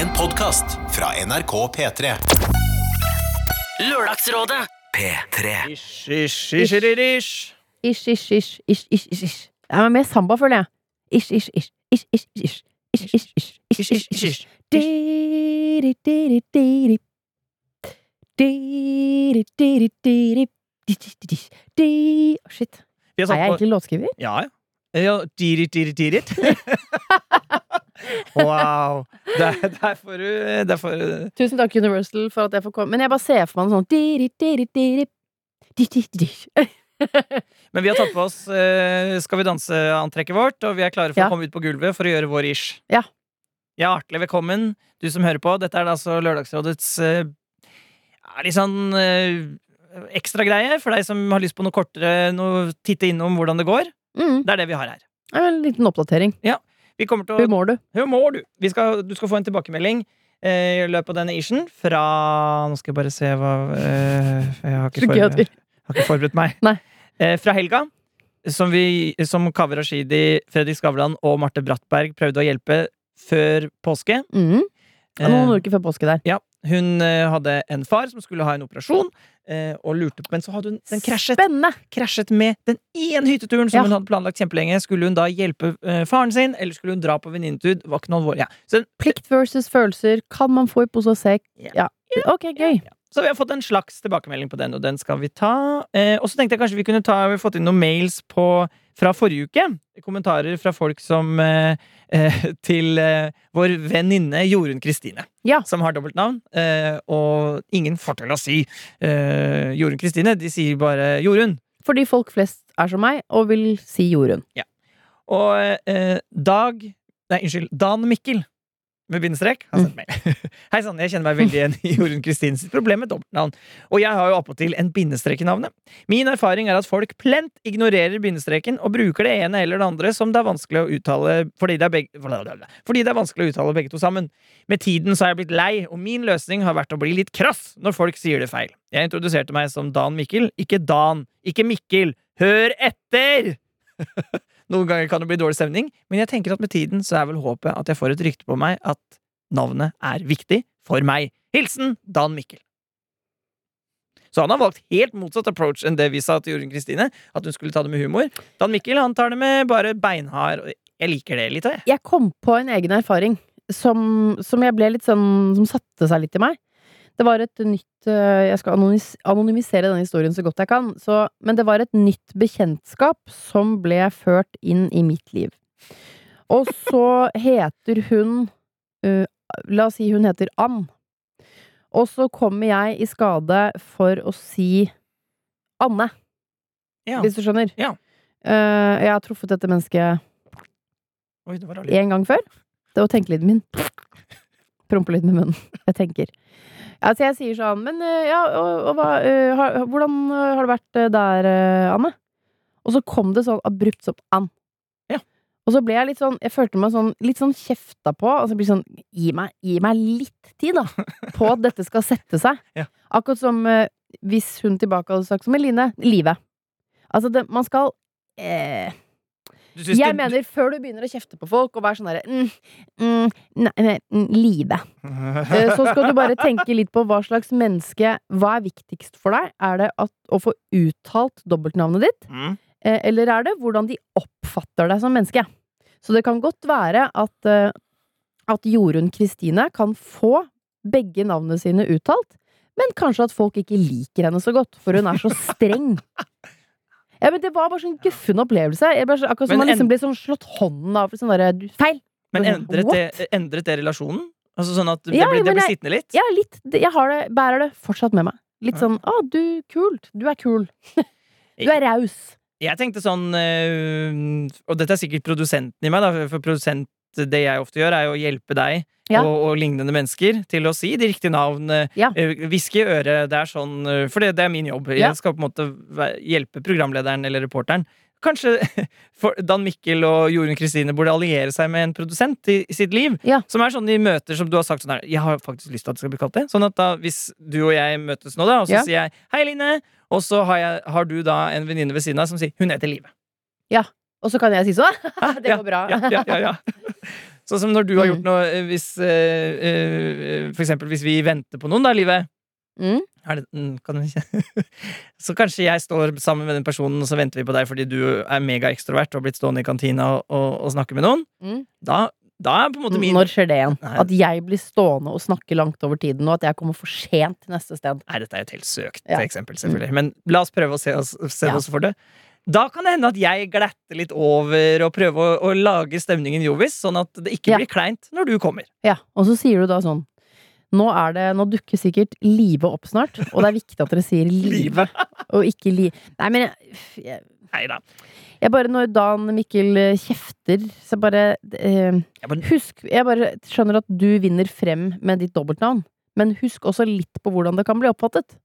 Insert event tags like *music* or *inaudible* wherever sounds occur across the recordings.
En podkast fra NRK P3. Lørdagsrådet. P3. Ish, ish, ish, ish, ish. Ish, ish, ish, ish, ish. Det er mer samba, føler jeg. Ish, ish, ish, ish, ish, ish. Ish, ish, ish, ish, ish, ish, ish. Di-di, di-di, di-di. Di-di, di-di, di-di. Di-di-di-di. Di- Å, Shit. Er jeg egentlig låtskriver? Ja, ja. Ja dirit, dirit, dirit. *laughs* wow. Der, der får du Der får du Tusen takk, Universal, for at jeg får komme. Men jeg bare ser for meg en sånn di-di, di-di, di-di. Men vi har tatt på oss uh, Skal vi danse-antrekket vårt, og vi er klare for Ja. å komme ut på gulvet for å gjøre vår ish. Ja. Hjertelig velkommen, du som hører på. Dette er da altså Lørdagsrådets uh, litt sånn uh, ekstra greie for deg som har lyst på noe kortere, noe titte innom hvordan det går. Mm. Det er det vi har her. Det er En liten oppdatering. Vi kommer til å Humor, du. Humor, du. Vi skal, du skal få en tilbakemelding eh, i løpet av denne ishen fra Nå skal jeg bare se hva eh, Jeg har forberedt, jeg, har ikke forberedt meg. Eh, fra helga, som, vi, som Kaveh Rashidi, Fredrik Skavlan og Marte Brattberg prøvde å hjelpe før påske. Mm. Ja, Noen Eh, uker før påske der. Hun eh, hadde en far som skulle ha en operasjon, eh, og lurte på Men så hadde hun den krasjet krasjet med den ene hytteturen som Ja. hun hadde planlagt kjempelenge. Skulle hun da hjelpe eh, faren sin, eller skulle hun dra på venninnetur? Var ikke noe alvorlig. Ja. Plikt versus følelser. Kan man få i pose og sekk? Ja. Ja. Ok, gøy. Så vi har fått en slags tilbakemelding på den, og den skal vi ta. Eh, og så tenkte jeg kanskje vi kunne ta Vi har fått inn noen mails på, fra forrige uke. Kommentarer fra folk som eh, eh, *laughs* Til eh, vår venninne Jorunn Kristine. Ja. Som har dobbeltnavn. Eh, og ingen får til å si eh, Jorunn Kristine. De sier bare Jorunn. Fordi folk flest er som meg og vil si Jorunn. Ja. Og eh, Dag Nei, unnskyld. Dan Mikkel med bindestrek har sendt mail. *laughs* Hei sann, jeg kjenner meg veldig igjen i Jorunn Kristins problem med dobbeltnavn. Og jeg har jo appåtil en bindestrek i navnet. Min erfaring er at folk plent ignorerer bindestreken og bruker det ene eller det andre som det er vanskelig å uttale fordi det er, begge, fordi det er vanskelig å uttale begge to sammen. Med tiden så har jeg blitt lei, og min løsning har vært å bli litt krass når folk sier det feil. Jeg introduserte meg som Dan Mikkel, ikke Dan, ikke Mikkel. Hør etter! *laughs* Noen ganger kan det bli dårlig stemning, men jeg tenker at med tiden så er vel håpet at jeg får et rykte på meg at navnet er viktig for meg. Hilsen Dan Mikkel. Så han har valgt helt motsatt approach enn det vi sa til Jorunn Kristine. At hun skulle ta det med humor. Dan Mikkel han tar det med bare beinhard. Jeg liker det litt. Jeg. Jeg kom på en egen erfaring som, som jeg ble litt sånn Som satte seg litt i meg. Det var et nytt øh, Jeg skal anonymisere denne historien så godt jeg kan. Så, men det var et nytt bekjentskap som ble ført inn i mitt liv. Og så *laughs* heter hun uh, La oss si hun heter Ann. Og så kommer jeg i skade for å si Anne, Ja. hvis du skjønner. Ja. Uh, jeg har truffet dette mennesket én gang før. Det var tenkelyden min. Prompe litt med munnen. *laughs* Jeg tenker. Altså, jeg sier sånn Men eh, ja, og, og hva eh, har, Hvordan eh, har det vært der, Anne? Og så kom det sånn abrupt som an. Ja. Og så ble jeg litt sånn Jeg følte meg sånn litt sånn kjefta på. Og så blir sånn Gi meg, gi meg litt tid, da, *laughs* på at dette skal sette seg. Ja. Akkurat som eh, hvis hun tilbake hadde sagt som Eline Livet. Altså, det, man skal eh, jeg du... mener, før du begynner å kjefte på folk og være sånn derre mm, mm, Nei, mm, live. *laughs* Eh, Så skal du bare tenke litt på hva slags menneske Hva er viktigst for deg? Er det at, å få uttalt dobbeltnavnet ditt? Mm. Eh, Eller er det hvordan de oppfatter deg som menneske? Så det kan godt være at, eh, at Jorunn Kristine kan få begge navnene sine uttalt, men kanskje at folk ikke liker henne så godt, for hun er så streng. *laughs* Ja, men Det var bare sånn guffen opplevelse. Jeg bare, akkurat som man liksom ble sånn slått hånden av. Sånn der, du- Feil! Men endret det, endret det relasjonen? Altså sånn at det Ja, ble, det ble jeg- sittende litt? Ja, litt. Jeg har det, bærer det fortsatt med meg. Litt sånn 'Å, du, kult. Du er kul. *laughs* Du er raus'. Jeg tenkte sånn øh, Og dette er sikkert produsenten i meg, da, for produsent det jeg ofte gjør, er jo å hjelpe deg Ja. og, og lignende mennesker til å si de riktige navn. Ja. Hviske i øret. Det er sånn øh, For det, det er min jobb. Ja. Jeg skal på en måte hjelpe programlederen eller reporteren. Kanskje *laughs* Dan Mikkel og Jorunn Kristine burde alliere seg med en produsent i, sitt liv. Ja. Som er sånn i møter som du har sagt sånn her Jeg har faktisk lyst til at det skal bli kalt det. Sånn at da, hvis du og jeg møtes nå, da, og så Ja. sier jeg 'Hei, Line', og så har, jeg, har du da en venninne ved siden av som sier 'Hun heter Live'. Og så kan jeg si sånn. *laughs* det går bra. Ja, ja, ja, ja. *laughs* Sånn som når du har Mm. gjort noe eh, hvis eh, eh, For eksempel hvis vi venter på noen, da, livet. Mm. Det, mm, kan *laughs* Så kanskje jeg står sammen med den personen, og så venter vi på deg fordi du er megaekstrovert og har blitt stående i kantina og, og, og snakke med noen. Mm. Da, da er på en måte min Når skjer det igjen? Nei. At jeg blir stående og snakke langt over tiden, og at jeg kommer for sent til neste sted. Nei, dette er et helt søkt Ja. eksempel, selvfølgelig. Men la oss prøve å se oss, se Ja. oss for det. Da kan det hende at jeg glatter litt over og prøver å, å lage stemningen jovis, sånn at det ikke Ja. blir kleint når du kommer. Ja, Og så sier du da sånn Nå er det, nå dukker sikkert Live opp snart, og det er viktig at dere sier *laughs* Live, og ikke Li... Nei, men jeg, jeg, Nei da. jeg bare Når Dan Mikkel eh, kjefter, så bare eh, Jeg bare, Husk Jeg bare skjønner at du vinner frem med ditt dobbeltnavn, men husk også litt på hvordan det kan bli oppfattet.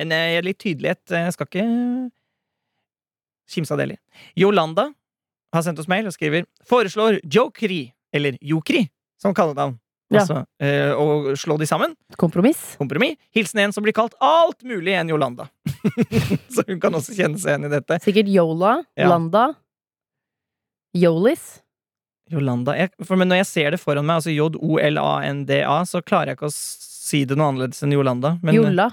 men eh, jeg er litt tydelighet. Jeg skal ikke kimse av. Yolanda har sendt oss mail og skriver Foreslår Jokri, eller Jokri, som kallenavn. Ja. Altså, eh, og slå de sammen. Kompromiss. Kompromiss. Hilsen en som blir kalt alt mulig enn Yolanda. *laughs* Så hun kan også kjenne seg igjen i dette. Sikkert Yola, Ja. Landa, Yolis. Yolanda jeg, for, Men når jeg ser det foran meg, altså J-O-L-A-N-D-A, så klarer jeg ikke å si det noe annerledes enn Yolanda. Men, eh, Jola.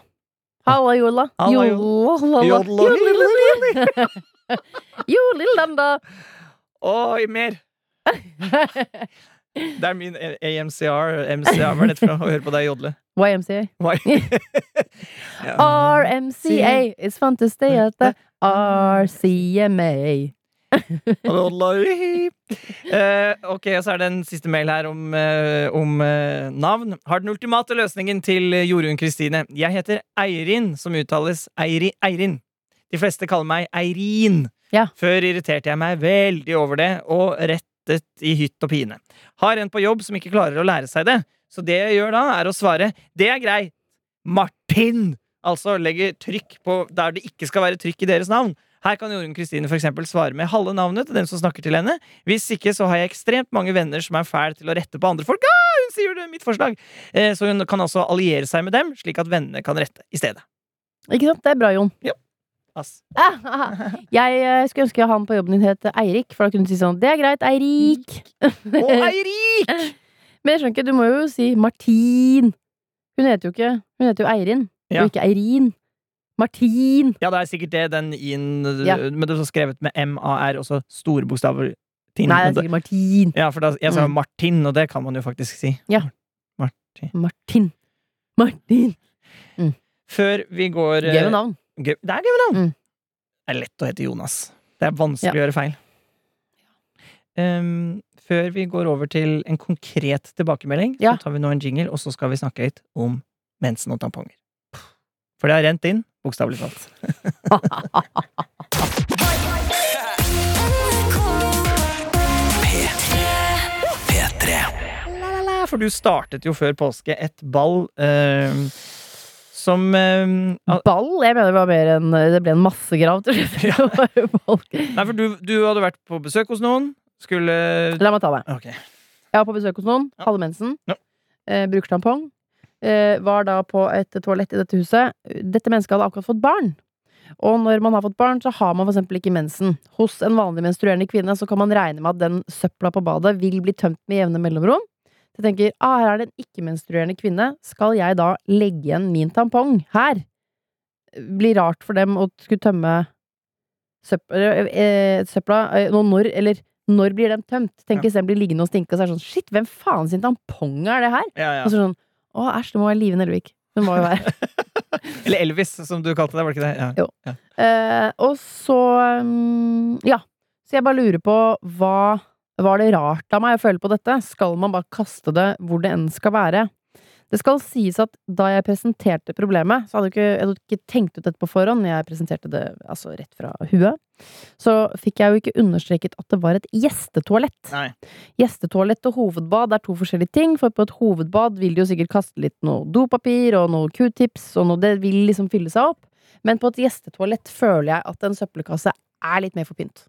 Halla, Jola. Halla, Jola. Jodla- Jola. *laughs* Jolilanda. Oi, mer! Det er min AMCR. MCR, hva er dette for? Å høre på deg jodle. YMCA. Y *laughs* Ja. RMCA. It's fun to stay at the RCMA. Eh, ok, så er det en siste mail her om, eh, om eh, navn. Har den ultimate løsningen til Jorunn Kristine. Jeg heter Eirin, som uttales Eiri, Eirin. De fleste kaller meg Eirin. Ja. Før irriterte jeg meg veldig over det, og rettet i hytt og pine. Har en på jobb som ikke klarer å lære seg det, så det jeg gjør da, er å svare det er greit. Martin! Altså legger trykk på der det ikke skal være trykk i deres navn. Her kan Jorunn Kristine for eksempel svare med halve navnet til den som snakker til henne. Hvis ikke så har jeg ekstremt mange venner som er fæle til å rette på andre folk. Ah, hun sier det, mitt forslag! Eh, så hun kan altså alliere seg med dem, slik at vennene kan rette i stedet. Ikke sant? Det er bra, Jon. Ass. Ah, *laughs* ah. Jeg eh, skulle ønske han på jobben din het Eirik, for da kunne du si sånn Det er greit, Eirik. Å, *laughs* Eirik! Men jeg skjønner ikke, du må jo si Martin. Hun heter jo ikke Hun heter jo Eirin, Ja. og ikke Eirin. Martin. Ja, det er sikkert det, den in Ja. Men det er skrevet med M-A-R, og så store bokstaver. Tin. Nei, det er sikkert Martin. Ja, for da, jeg sa Mm. Martin, og det kan man jo faktisk si. Ja. Martin. Martin. Martin. Før vi går eh, navn. Gøy- Det er gøy med navn! Mm. Det er lett å hete Jonas. Det er vanskelig Ja. å gjøre feil. Um, før vi går over til en konkret tilbakemelding, Ja. så tar vi nå en jingle, og så skal vi snakke litt om mensen og tamponger. For det har rent inn, bokstavelig talt. For du startet jo før påske et ball ehm, som uh, Ball? Jeg mener det var mer enn Det ble en massegrav til *laughs* slutt. Nei, for du, du hadde vært på besøk hos noen. Skulle La meg ta det. Okay. Jeg var på besøk hos noen. Ja. Hadde mensen. Ja. Eh, bruker tampong. Eh, var da på et toalett i dette huset. Dette mennesket hadde akkurat fått barn. Og når man har fått barn, så har man eksempel ikke mensen. Hos en vanlig menstruerende kvinne så kan man regne med at den søpla på badet vil bli tømt med jevne mellomrom. Jeg tenker, ah, her er det en ikke-menstruerende kvinne. Skal jeg da legge igjen min tampong her? Blir rart for dem å skulle tømme søpla, eh, søpla eh, nå når, eller når blir den tømt? Tenk Ja. hvis den blir liggende og stinke, og så er det sånn Shit, hvem faen sin tampong er det her? Ja, ja. Og så sånn Å, æsj, det må være Live Nelvik. Hun må jo være *laughs* Eller Elvis, som du kalte det. var det ikke det? Ja. Jo. Eh, og så um, Ja. Så jeg bare lurer på hva Var det rart av meg å føle på dette? Skal man bare kaste det hvor det enn skal være? Det skal sies at da jeg presenterte problemet, så hadde jeg ikke, jeg hadde ikke tenkt ut dette på forhånd. Jeg presenterte det altså rett fra huet. Så fikk jeg jo ikke understreket at det var et gjestetoalett. Nei. Gjestetoalett og hovedbad er to forskjellige ting, for på et hovedbad vil de jo sikkert kaste litt noe dopapir og noe q-tips, og noe, det vil liksom fylle seg opp. Men på et gjestetoalett føler jeg at en søppelkasse er litt mer for pynt.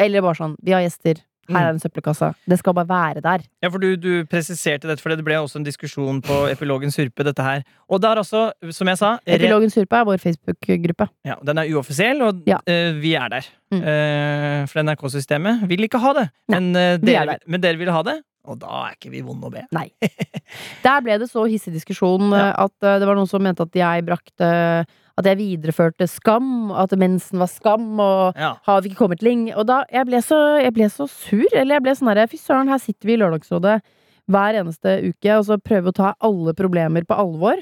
Eller bare sånn, vi har gjester, Her er en søppelkasse. Det skal bare være der. Ja, for du, du presiserte dette, for det ble også en diskusjon på Epilogen Surpe, dette her. Og det er også, som jeg sa Epilogen Surpe er vår Facebook-gruppe. ja, Den er uoffisiell, og Ja. uh, vi er der. Mm. Uh, for NRK-systemet vil ikke ha det. Nei, men, er dere, der. men dere vil ha det, og da er ikke vi vonde å be. Nei. *laughs* Der ble det så hissig diskusjon Ja. at det var noen som mente at jeg brakte At jeg videreførte skam, at mensen var skam, og Ja. har vi ikke kommet lenge? Og da jeg ble, så, jeg ble så sur. Eller jeg ble sånn herre Fy søren, her sitter vi i Lørdagsrådet hver eneste uke og så prøver å ta alle problemer på alvor.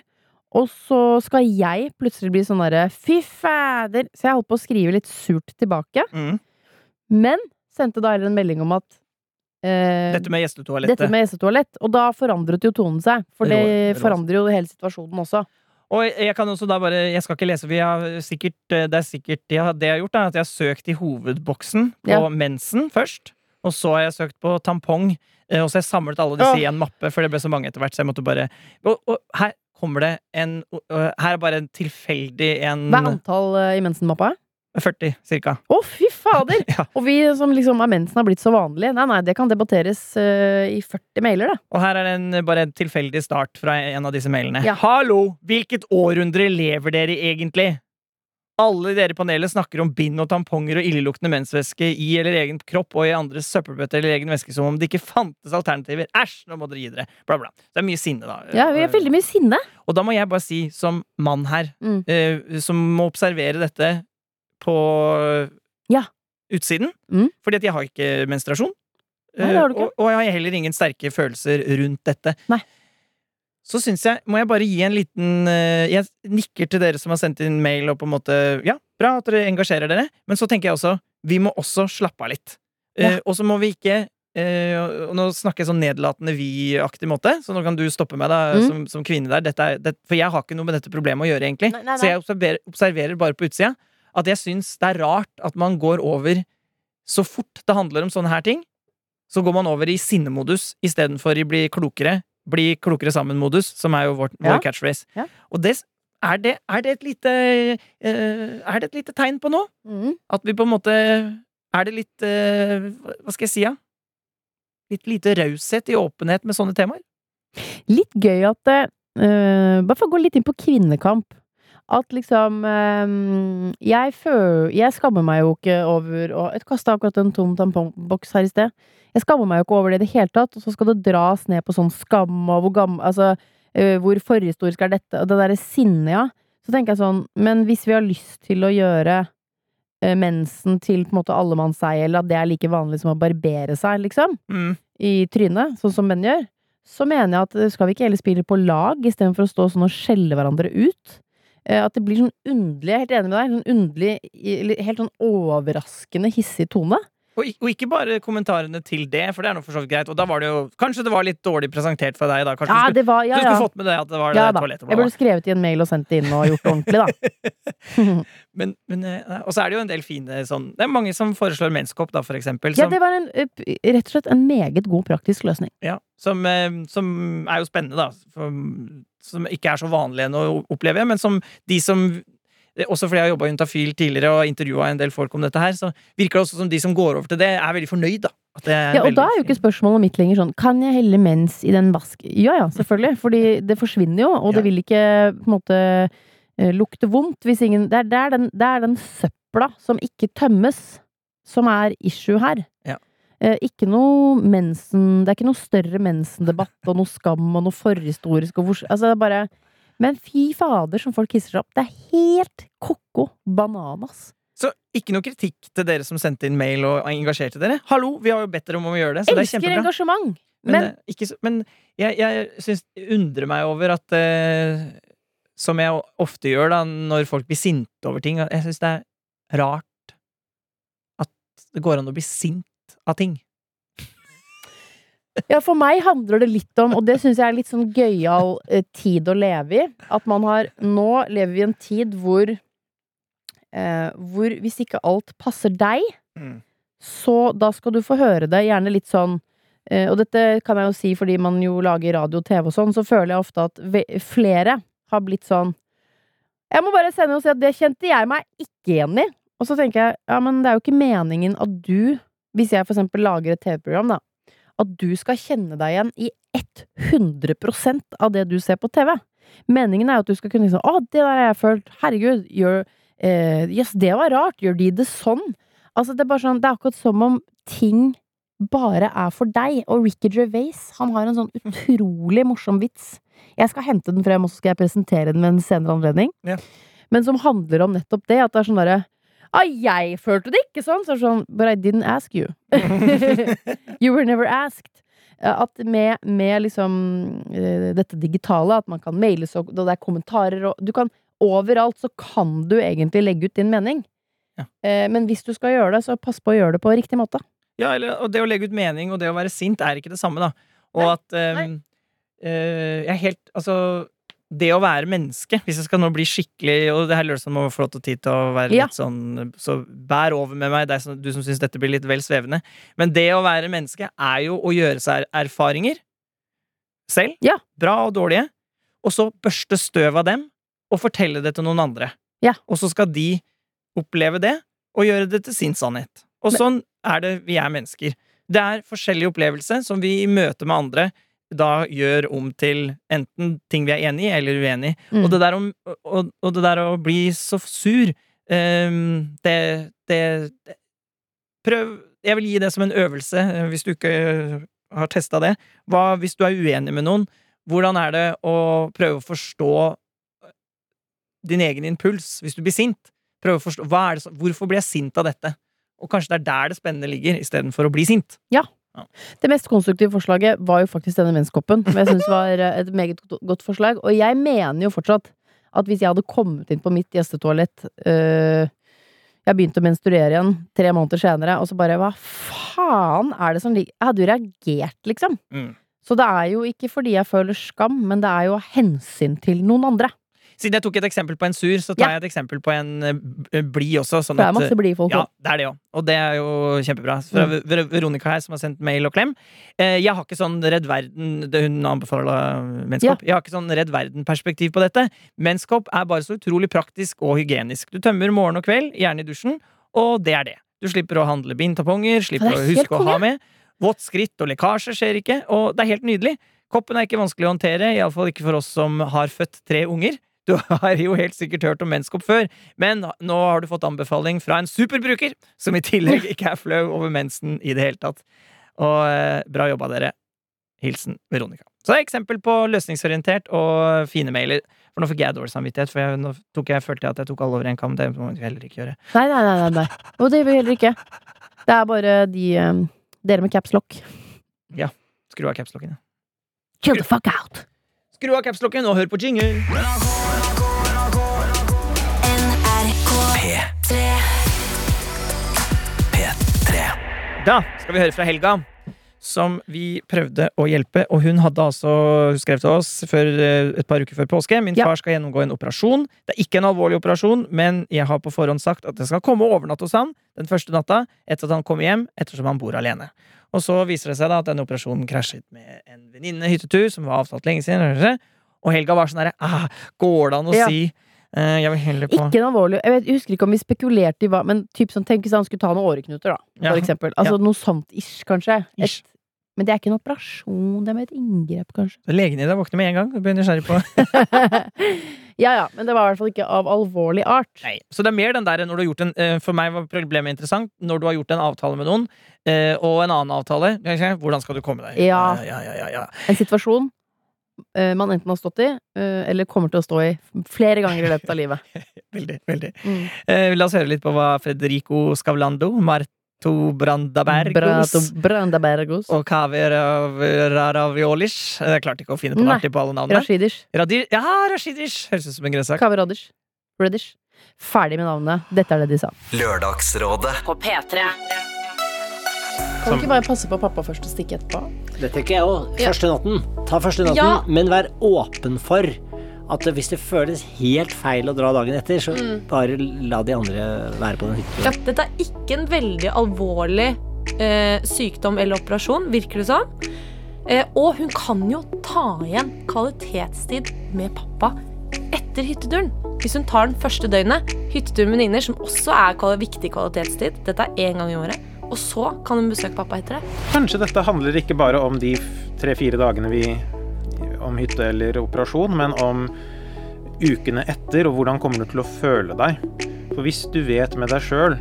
Og så skal jeg plutselig bli sånn derre Fy fader! Så jeg holdt på å skrive litt surt tilbake. Mm. Men sendte da heller en melding om at eh, Dette med gjestetoalettet. dette med gjestetoalett. Og da forandret jo tonen seg. For Det det det forandrer jo hele situasjonen også. Og jeg kan også da bare Jeg skal ikke lese, for jeg har sikkert, det er sikkert ja, Det jeg har gjort, er at jeg har søkt i hovedboksen på Ja. mensen først. Og så har jeg søkt på tampong. eh, Og så har jeg samlet alle disse i en mappe, for det ble så mange etter hvert. Så jeg måtte bare Og, og her kommer det en Her er bare en tilfeldig en Hva er antall i mensenmappa? 40, cirka. Å, fy fader! *laughs* Ja. Og vi som liksom er mensen har blitt så vanlige. Nei, nei, det kan debatteres uh, i 40 mailer, det. Og her er en, bare en tilfeldig start fra en av disse mailene. Ja. Hallo! Hvilket århundre lever dere i egentlig? Alle dere i panelet snakker om bind og tamponger og illeluktende mensvæske i eller egen kropp og i andres søppelbøtte eller egen væske som om det ikke fantes alternativer. Æsj, nå må dere gi dere! Bla, bla. Det er mye sinne, da. Ja, vi har veldig mye sinne. Og da må jeg bare si, som mann her, Mm. eh, som må observere dette på Ja. utsiden, Mm. fordi at jeg har ikke menstruasjon. Nei, Eh, ikke. Og, og jeg har heller ingen sterke følelser rundt dette. Nei. Så syns jeg Må jeg bare gi en liten eh, Jeg nikker til dere som har sendt inn mail og på en måte Ja, bra at dere engasjerer dere, men så tenker jeg også Vi må også slappe av litt. Eh, Ja. og så må vi ikke uh, Nå snakker jeg sånn nedlatende vi-aktig måte, så nå kan du stoppe meg, da, Mm. som, som kvinne der. Er, det, for jeg har ikke noe med dette problemet å gjøre, egentlig. Nei, nei, Så jeg observerer, observerer bare på utsida at jeg syns det er rart at man går over Så fort det handler om sånne her ting, så går man over i sinnemodus istedenfor i bli klokere. Bli klokere sammen-modus, som er jo vår, Ja. vår catchphrase. Ja. Og det, er, det, er det et lite eh, Er det et lite tegn på nå? Mm. At vi på en måte Er det litt eh, Hva skal jeg si, da? Litt lite raushet i åpenhet med sånne temaer? Litt gøy at det eh, Bare for å gå litt inn på kvinnekamp. At liksom eh, jeg, føl, jeg skammer meg jo ikke over å jeg kasta akkurat en tom tampongboks her i sted. Jeg skammer meg jo ikke over det i det hele tatt. Og så skal det dras ned på sånn skam og hvor gammel Altså, eh, hvor forhistorisk er dette? Og det derre sinnet, ja. Så tenker jeg sånn Men hvis vi har lyst til å gjøre eh, mensen til på en måte allemannseie, eller at det er like vanlig som å barbere seg, liksom Mm. i trynet, sånn som menn gjør, så mener jeg at eh, skal vi ikke heller spille på lag istedenfor å stå sånn og skjelle hverandre ut? Eh, At det blir sånn underlig, jeg er helt enig med deg, sånn underlig, helt sånn overraskende hissig tone. Og, ikke bare kommentarene til det, for det er nå for så vidt greit. Og da var det jo Kanskje det var litt dårlig presentert for deg, da. Kanskje Ja, du skulle, det var, ja, du skulle fått med det at det var ja det toalettet. Jeg burde skrevet i en mail og sendt det inn og gjort det ordentlig, da. *laughs* *laughs* Men, men, eh, og så er det jo en del fine sånn Det er mange som foreslår menskopp, da, for eksempel. Ja, det var en, eh, rett og slett en meget god praktisk løsning. ja, som, som er jo spennende, da. For, som ikke er så vanlig enn å oppleve, men som de som også fordi jeg har jobba i Juntafil tidligere og intervjua en del folk om dette her, så virker det også som de som går over til det, er veldig fornøyd, da. Ja, og da er jo ikke spørsmålet mitt lenger sånn Kan jeg helle mens i den vask... Ja ja, selvfølgelig. Fordi det forsvinner jo, og det vil ikke på en måte eh, lukte vondt hvis ingen Det er, det er, den, det er den søpla som ikke tømmes, som er issue her. Ja. Eh, ikke noe mensen Det er ikke noe større mensendebatt og noe skam og noe forhistorisk og hvor Altså, det er bare Men fy fader som folk hisser seg opp. Det er helt ko-ko bananas. Så ikke noe kritikk til dere som sendte inn mail og engasjerte dere. Hallo, vi har jo bedt dere om å gjøre det, så det er Elsker kjempebra. engasjement! Men, Men, eh, ikke men jeg, jeg syns undrer meg over at eh, Som jeg ofte gjør da når folk blir sinte over ting. Jeg syns det er rart at det går an å bli sint av ting. Ja, for meg handler det litt om, og det syns jeg er litt sånn gøyal eh, tid å leve i, at man har Nå lever vi i en tid hvor eh, Hvor hvis ikke alt passer deg, Mm. så da skal du få høre det, gjerne litt sånn eh, Og dette kan jeg jo si fordi man jo lager radio og TV og sånn, så føler jeg ofte at flere har blitt sånn Jeg må bare sende og si at det kjente jeg meg ikke igjen i. Og så tenker jeg, ja, men det er jo ikke meningen at du hvis jeg for eksempel lager et TV-program, da, at du skal kjenne deg igjen i 100% av det du ser på TV. Meningen er jo at du skal kunne liksom Å, det der har jeg følt. Herregud, gjør eh, Yes, det var rart. Gjør de det sånn? Altså, det er bare sånn Det er akkurat som om ting bare er for deg. Og Ricky Gervais, han har en sånn *laughs* utrolig morsom vits. Jeg skal hente den frem, og så skal jeg presentere den ved en senere anledning. Ja. Men som handler om nettopp det. At det er sånn derre Ah, jeg følte det ikke sånn! Så er det sånn But I didn't ask you. *laughs* you were never asked. Eh, At med, med liksom eh, dette digitale, at man kan mailes og det er kommentarer og Du kan Overalt så kan du egentlig legge ut din mening. Ja. Eh, Men hvis du skal gjøre det, så pass på å gjøre det på riktig måte. Ja, eller, og det å legge ut mening og det å være sint er ikke det samme, da. Og Nei, at eh, uh, Jeg er helt Altså, det å være menneske, hvis jeg skal nå bli skikkelig Og det her Lørdagsson må få lov til tid til å være Ja. litt sånn Så bær over med meg, som, du som syns dette blir litt vel svevende. Men det å være menneske er jo å gjøre seg erfaringer selv. Ja. Bra og dårlige. Og så børste støv av dem og fortelle det til noen andre. Ja. Og så skal de oppleve det og gjøre det til sin sannhet. Og Men- sånn er det vi er mennesker. Det er forskjellige opplevelser som vi i møte med andre da gjør om til enten ting vi er enig i, eller uenig i. Mm. Og, og, og det der å bli så sur um, det, det, det Prøv Jeg vil gi det som en øvelse, eh, hvis du ikke har testa det. Hva hvis du er uenig med noen? Hvordan er det å prøve å forstå din egen impuls hvis du blir sint? Prøve å forstå, som, Hvorfor blir jeg sint av dette? Og kanskje det er der det spennende ligger, istedenfor å bli sint. Det mest konstruktive forslaget var jo faktisk denne menskoppen, som jeg syns *laughs* var eh, et meget godt forslag. Og jeg mener jo fortsatt at hvis jeg hadde kommet inn på mitt gjestetoalett øh, Jeg begynte å menstruere igjen tre måneder senere, og så bare Hva faen er det som ligger Jeg hadde jo reagert, liksom. Mm. Så det er jo ikke fordi jeg føler skam, men det er jo av hensyn til noen andre. Siden jeg tok et eksempel på en sur, så tar Ja. jeg et eksempel på en eh, blid også. Sånn det er at, masse blide folk Ja, det er det òg. Og det er jo kjempebra. Fra Mm. Veronica her, som har sendt mail og klem. Eh, jeg har ikke sånn Redd Verden det Hun anbefaler menskopp. Jeg har ikke sånn Redd Verden-perspektiv på dette. Menskopp er bare så utrolig praktisk og hygienisk. Du tømmer morgen og kveld, gjerne i dusjen, og det er det. Du slipper å handle bindtamponger, slipper å huske å ha med. Vått skritt og lekkasje skjer ikke, og det er helt nydelig. Koppen er ikke vanskelig å håndtere, iallfall ikke for oss som har født tre unger. Du har jo helt sikkert hørt om menskopp før, men nå har du fått anbefaling fra en superbruker, som i tillegg ikke er flau over mensen i det hele tatt. Og eh, bra jobba, dere. Hilsen Veronica. Så det er eksempel på løsningsorientert og fine mailer. For nå fikk jeg dårlig samvittighet, for jeg, nå tok jeg, følte jeg at jeg tok alle over en kam. Det må vi heller ikke gjøre. Nei, nei, nei, nei, nei. Og det vil vi heller ikke. Det er bare de um, Dere med capslock. Skru av capslocken. ja. Kill the fuck out! Skru av capslocken og hør på jingle! Da skal vi høre fra Helga, som vi prøvde å hjelpe. Og hun hadde altså skrevet til oss før, eh, et par uker før påske. Min Ja. far skal gjennomgå en operasjon. Det er ikke en alvorlig operasjon, men jeg har på forhånd sagt at jeg skal komme og overnatte hos han den første natta etter at han kommer hjem, ettersom han bor alene. Og så viser det seg da at denne operasjonen krasjet med en venninne hyttetur som var avtalt lenge siden. Og Helga var sånn herre ah, Går det an å Ja. si Jeg vil heller på Ikke en alvorlig Jeg, vet, jeg husker ikke om vi spekulerte i hva Men typ sånn, tenk hvis han skulle ta noen åreknuter, da. Ja. For eksempel. Altså noe sånt ish, kanskje. Et, men det er ikke en operasjon, det er med et inngrep, kanskje. Legen i deg våkner med en gang. Du blir nysgjerrig på *laughs* ja ja, men det var i hvert fall ikke av alvorlig art. Nei. Så det er mer den der når du har gjort en eh, For meg var problemet interessant når du har gjort en avtale med noen, eh, og en annen avtale. Hvordan skal du komme deg? Ja. ja, ja, ja, ja. En situasjon eh, man enten har stått i, eh, eller kommer til å stå i flere ganger i løpet av livet. *laughs* Veldig. veldig Mm. Eh, la oss høre litt på hva Frederico Scavlando, Marto Brandabergos Brato Brandabergos. og Kaver Raraviolis Jeg klarte ikke å finne på noe artig på alle navnene. Rashidish. Radi ja, Rashidish! Høres ut som en grønnsak. Kaver Radish. Radish. Ferdig med navnet. Dette er det de sa. Lørdagsrådet. På P3. Kan du ikke bare passe på pappa først og stikke etterpå? Det tenker jeg òg. Første natten. Ta første natten, Ja. men vær åpen for at hvis det føles helt feil å dra dagen etter, så bare la de andre være på den hytta. Ja, dette er ikke en veldig alvorlig eh, sykdom eller operasjon, virker det som. Eh, og hun kan jo ta igjen kvalitetstid med pappa etter hytteturen. Hvis hun tar den første døgnet, hyttetur med venninner, som også er viktig kvalitetstid, dette er én gang i året, og så kan hun besøke pappa etter det. Kanskje dette handler ikke bare om de tre-fire dagene vi om hytte eller operasjon, men om ukene etter, og hvordan kommer du til å føle deg. For hvis du vet med deg sjøl,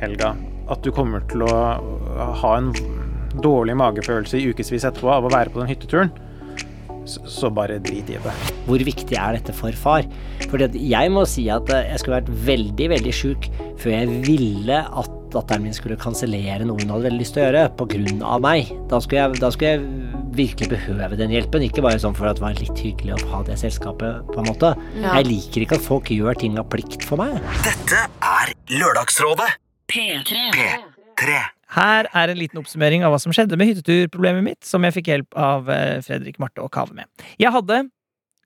Helga, at du kommer til å ha en dårlig magefølelse i ukevis etterpå av å være på den hytteturen, så, bare drit i det. Hvor viktig er dette for far? Fordi jeg må si at eh, jeg skulle vært veldig, veldig sjuk før jeg ville at datteren min skulle kansellere noe hun hadde veldig lyst til å gjøre, av meg. Da skulle, jeg, da skulle jeg virkelig behøve den hjelpen, ikke bare sånn for at det var litt hyggelig å ha det selskapet, på en måte. Ja. Jeg liker ikke at folk gjør ting av plikt for meg. Dette er Lørdagsrådet. P3. Her er en liten oppsummering av hva som skjedde med hytteturproblemet mitt, som jeg fikk hjelp av eh, Fredrik, Marte og Kave med. Jeg hadde,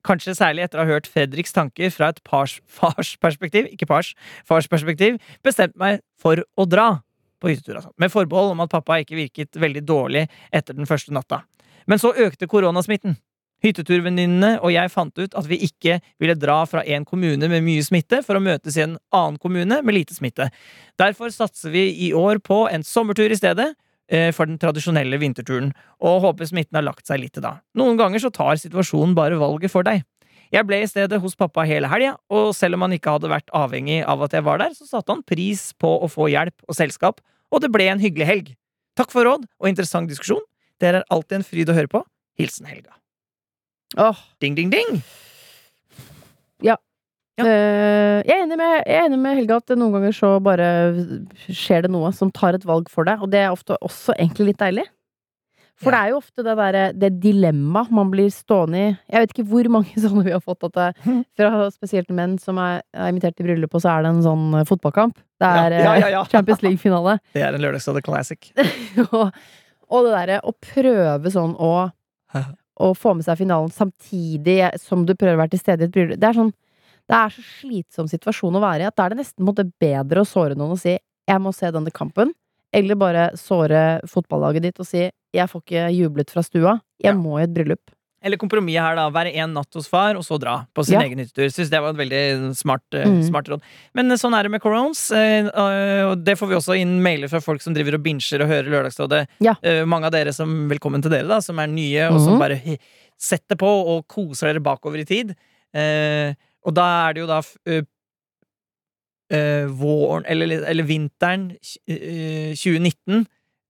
kanskje særlig etter å ha hørt Fredriks tanker fra et pars, *laughs* perspektiv, ikke pars, fars perspektiv, bestemte meg for å dra på hyttetur, altså. Med forbehold om at pappa ikke virket veldig dårlig etter den første natta. Men så økte koronasmitten. Hytteturvenninnene og jeg fant ut at vi ikke ville dra fra en kommune med mye smitte for å møtes i en annen kommune med lite smitte. Derfor satser vi i år på en sommertur i stedet for den tradisjonelle vinterturen, og håper smitten har lagt seg litt til da. Noen ganger så tar situasjonen bare valget for deg. Jeg ble i stedet hos pappa hele helga, og selv om han ikke hadde vært avhengig av at jeg var der, så satte han pris på å få hjelp og selskap, og det ble en hyggelig helg. Takk for råd og interessant diskusjon. Dere er alltid en fryd å høre på. Hilsen Helga. Åh, Ding, ding, ding! Ja. jeg, er enig med, jeg er enig med Helga at noen ganger så bare skjer det noe som tar et valg for deg, og det er ofte også egentlig litt deilig. For Ja. det er jo ofte det derre det dilemmaet man blir stående i. Jeg vet ikke hvor mange *laughs* sånne vi har fått at det, *laughs* fra spesielt menn som er, er invitert til bryllup, og så er det en sånn eh, fotballkamp. Det er eh, ja. *laughs* Champions League-finale. Det er en lørdagsdag classic. og, og det derre å prøve sånn å Å få med seg finalen samtidig som du prøver å være til stede i et bryllup. Det er sånn Det er så slitsom situasjon å være i at da er det nesten bedre å såre noen og si 'jeg må se denne kampen', eller bare såre fotballaget ditt og si 'jeg får ikke jublet fra stua', jeg Ja. må i et bryllup'. Eller kompromisset her, da. Være én natt hos far, og så dra på sin Ja. egen hyttetur. Syns det var et veldig smart, eh, Mm. smart råd. Men eh, sånn er det med corones. eh, Og det får vi også inn mailer fra folk som driver og binger og hører Lørdagsrådet. Ja. Mange av dere som Velkommen til dere, da, som er nye, og som Mhm. bare setter på og koser dere bakover i tid. Eh, Og da er det jo da uh, eh, eh, våren, eller, eller vinteren uh, 2019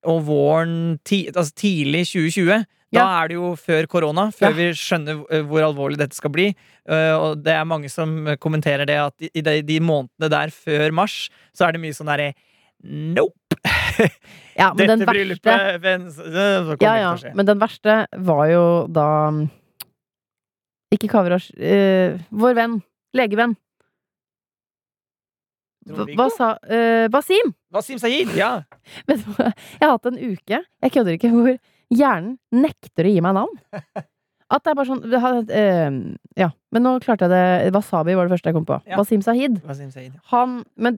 og våren ti, altså tidlig 2020. Da Ja. er det jo før korona, før Ja. vi skjønner eh, hvor alvorlig dette skal bli. Eh, og det er mange som eh, kommenterer det, at i, de, de månedene der før mars, så er det mye sånn derre Nope! Ja, men Dette den verste bryllupet kommer Ja, ja, men den verste var jo da Ikke Kavrash, Uh, vår venn. Legevenn. Hva, sa uh, Basim! Basim Sayid, ja! *laughs* Vet du hva? Jeg har hatt en uke, jeg kødder ikke, hvor hjernen nekter å gi meg navn. *laughs* At det er bare sånn det har, eh, Ja, men nå klarte jeg det. Wasabi var det første jeg kom på. Ja. Basim Sahid. Basim Sahid. Han men,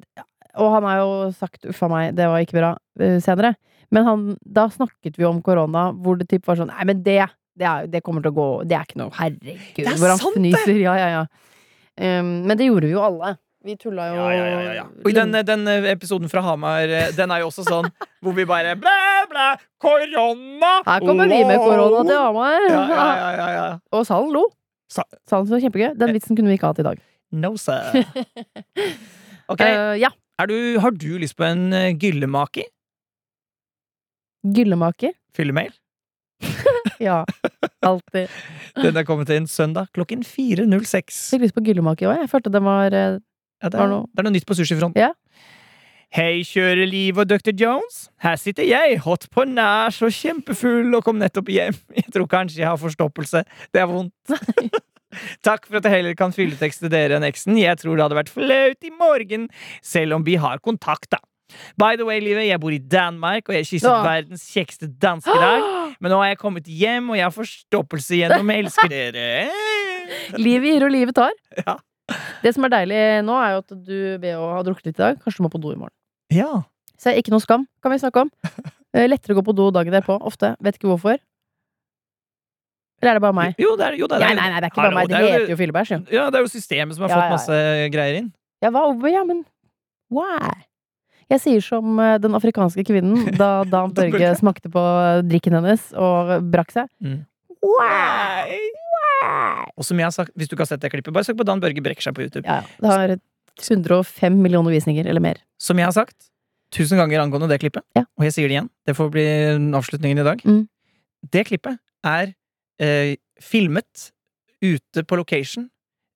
Og han har jo sagt 'uffa meg, det var ikke bra' uh, senere. Men han, da snakket vi om korona, hvor det typ var sånn 'nei, men det, det, er, det kommer til å gå Det er ikke noe Herregud, Det er hvor han fnyser. Ja, ja, ja. Um, men det gjorde vi jo alle. Vi tulla jo Ja, ja, ja. Og i den, den eh, episoden fra Hamar, eh, den er jo også sånn hvor vi bare blæ, blæ, korona! Her kommer vi med korona til Hamar! Ja, ja, ja, ja, ja. *laughs* Og salen lo. Sa- Salen var kjempegøy. Den vitsen kunne vi ikke hatt i dag. No, sir. *laughs* Ok, Uh, ja. du, har du lyst på en gyllemaker? Gyllemaker. Fyllemail? *laughs* Ja. Alltid. Den er kommet inn søndag klokken 4.06. Fikk lyst på gyllemaker òg. Jeg følte den var eh, Ja, det, Var er, noe- det er noe nytt på sushifronten. Ja. Hei, kjøreliv og Dr. Jones. Her sitter jeg, hot på nær og kjempefull og kom nettopp hjem. *laughs* Jeg tror kanskje jeg har forstoppelse. Det er vondt. *laughs* Takk for at jeg heller kan fylletekste dere enn eksen. Jeg tror det hadde vært flaut i morgen, selv om vi har kontakt, da. By the way, livet, jeg bor i Danmark, og jeg kysset ja. verdens kjekkeste danske dag. *gasps* Men nå har jeg kommet hjem, og jeg har forstoppelse gjennom *laughs* jeg elsker dere. Livet gir og livet tar. *laughs* Ja. Det som er deilig nå, er jo at du ved å ha drukket litt i dag, kanskje du må på do i morgen. Ja. Så ikke noe skam, kan vi snakke om. *laughs* Eh, Lettere å gå på do dagen derpå, ofte. Vet ikke hvorfor. Eller er det bare meg? Jo, det er, jo, det er, Nei, nei, nei, det er ikke bare meg. Det det heter jo fyllebæsj. Ja, det er jo systemet som har Ja, fått masse greier inn. Ja, hva? Ja, men why? Jeg sier som eh, den afrikanske kvinnen *laughs* da Dan Børge smakte på drikken hennes og brakk seg. Mm. Wow! Og som jeg har sagt, hvis du ikke har sett det klippet, bare søk på Dan Børge brekker seg på YouTube. Ja, ja. det har 105 millioner visninger, eller mer. Som jeg har sagt tusen ganger angående det klippet, Ja. og jeg sier det igjen, det får bli avslutningen i dag. Mm. Det klippet er eh, filmet ute på location.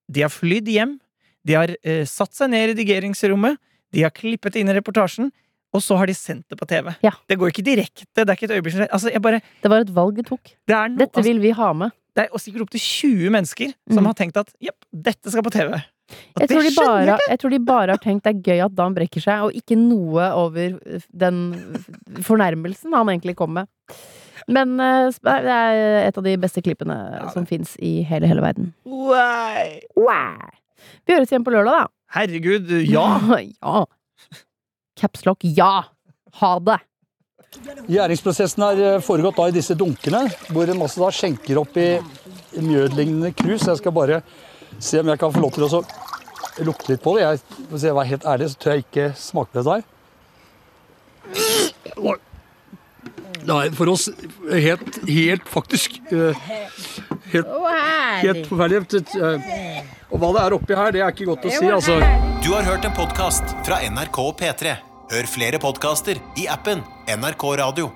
De har flydd hjem. De har eh, satt seg ned i redigeringsrommet. De har klippet inn i reportasjen. Og så har de sendt det på TV. Ja. Det går ikke direkte. Det er ikke et øyeblikk Altså, bare Det var et valg vi tok. Det no, Dette altså, vil vi ha med. det er sikkert opptil 20 mennesker som Mm. har tenkt at jepp, dette skal på TV. Jeg tror, bare, jeg tror de bare har tenkt det er gøy at Dan brekker seg, og ikke noe over den fornærmelsen han egentlig kom med. Men eh, det er et av de beste klippene som fins i hele, hele verden. Wow. Wow. Vi høres igjen på lørdag, da. Herregud, ja! *laughs* ja. Capslock, ja! Ha det! Gjæringsprosessen har eh, foregått da i disse dunkene, hvor en masse da skjenker opp i mjødlignende krus. Jeg skal bare se om jeg kan få lov til å så lukte litt på det. Jeg, hvis jeg var helt ærlig, så tør jeg ikke smake det der. Nei, for oss helt, helt faktisk eh, Helt, helt forferdelig. Og hva det er oppi her, det er ikke godt å si, altså. Du har hørt en podkast fra NRK P3. Hør flere podkaster i appen NRK Radio.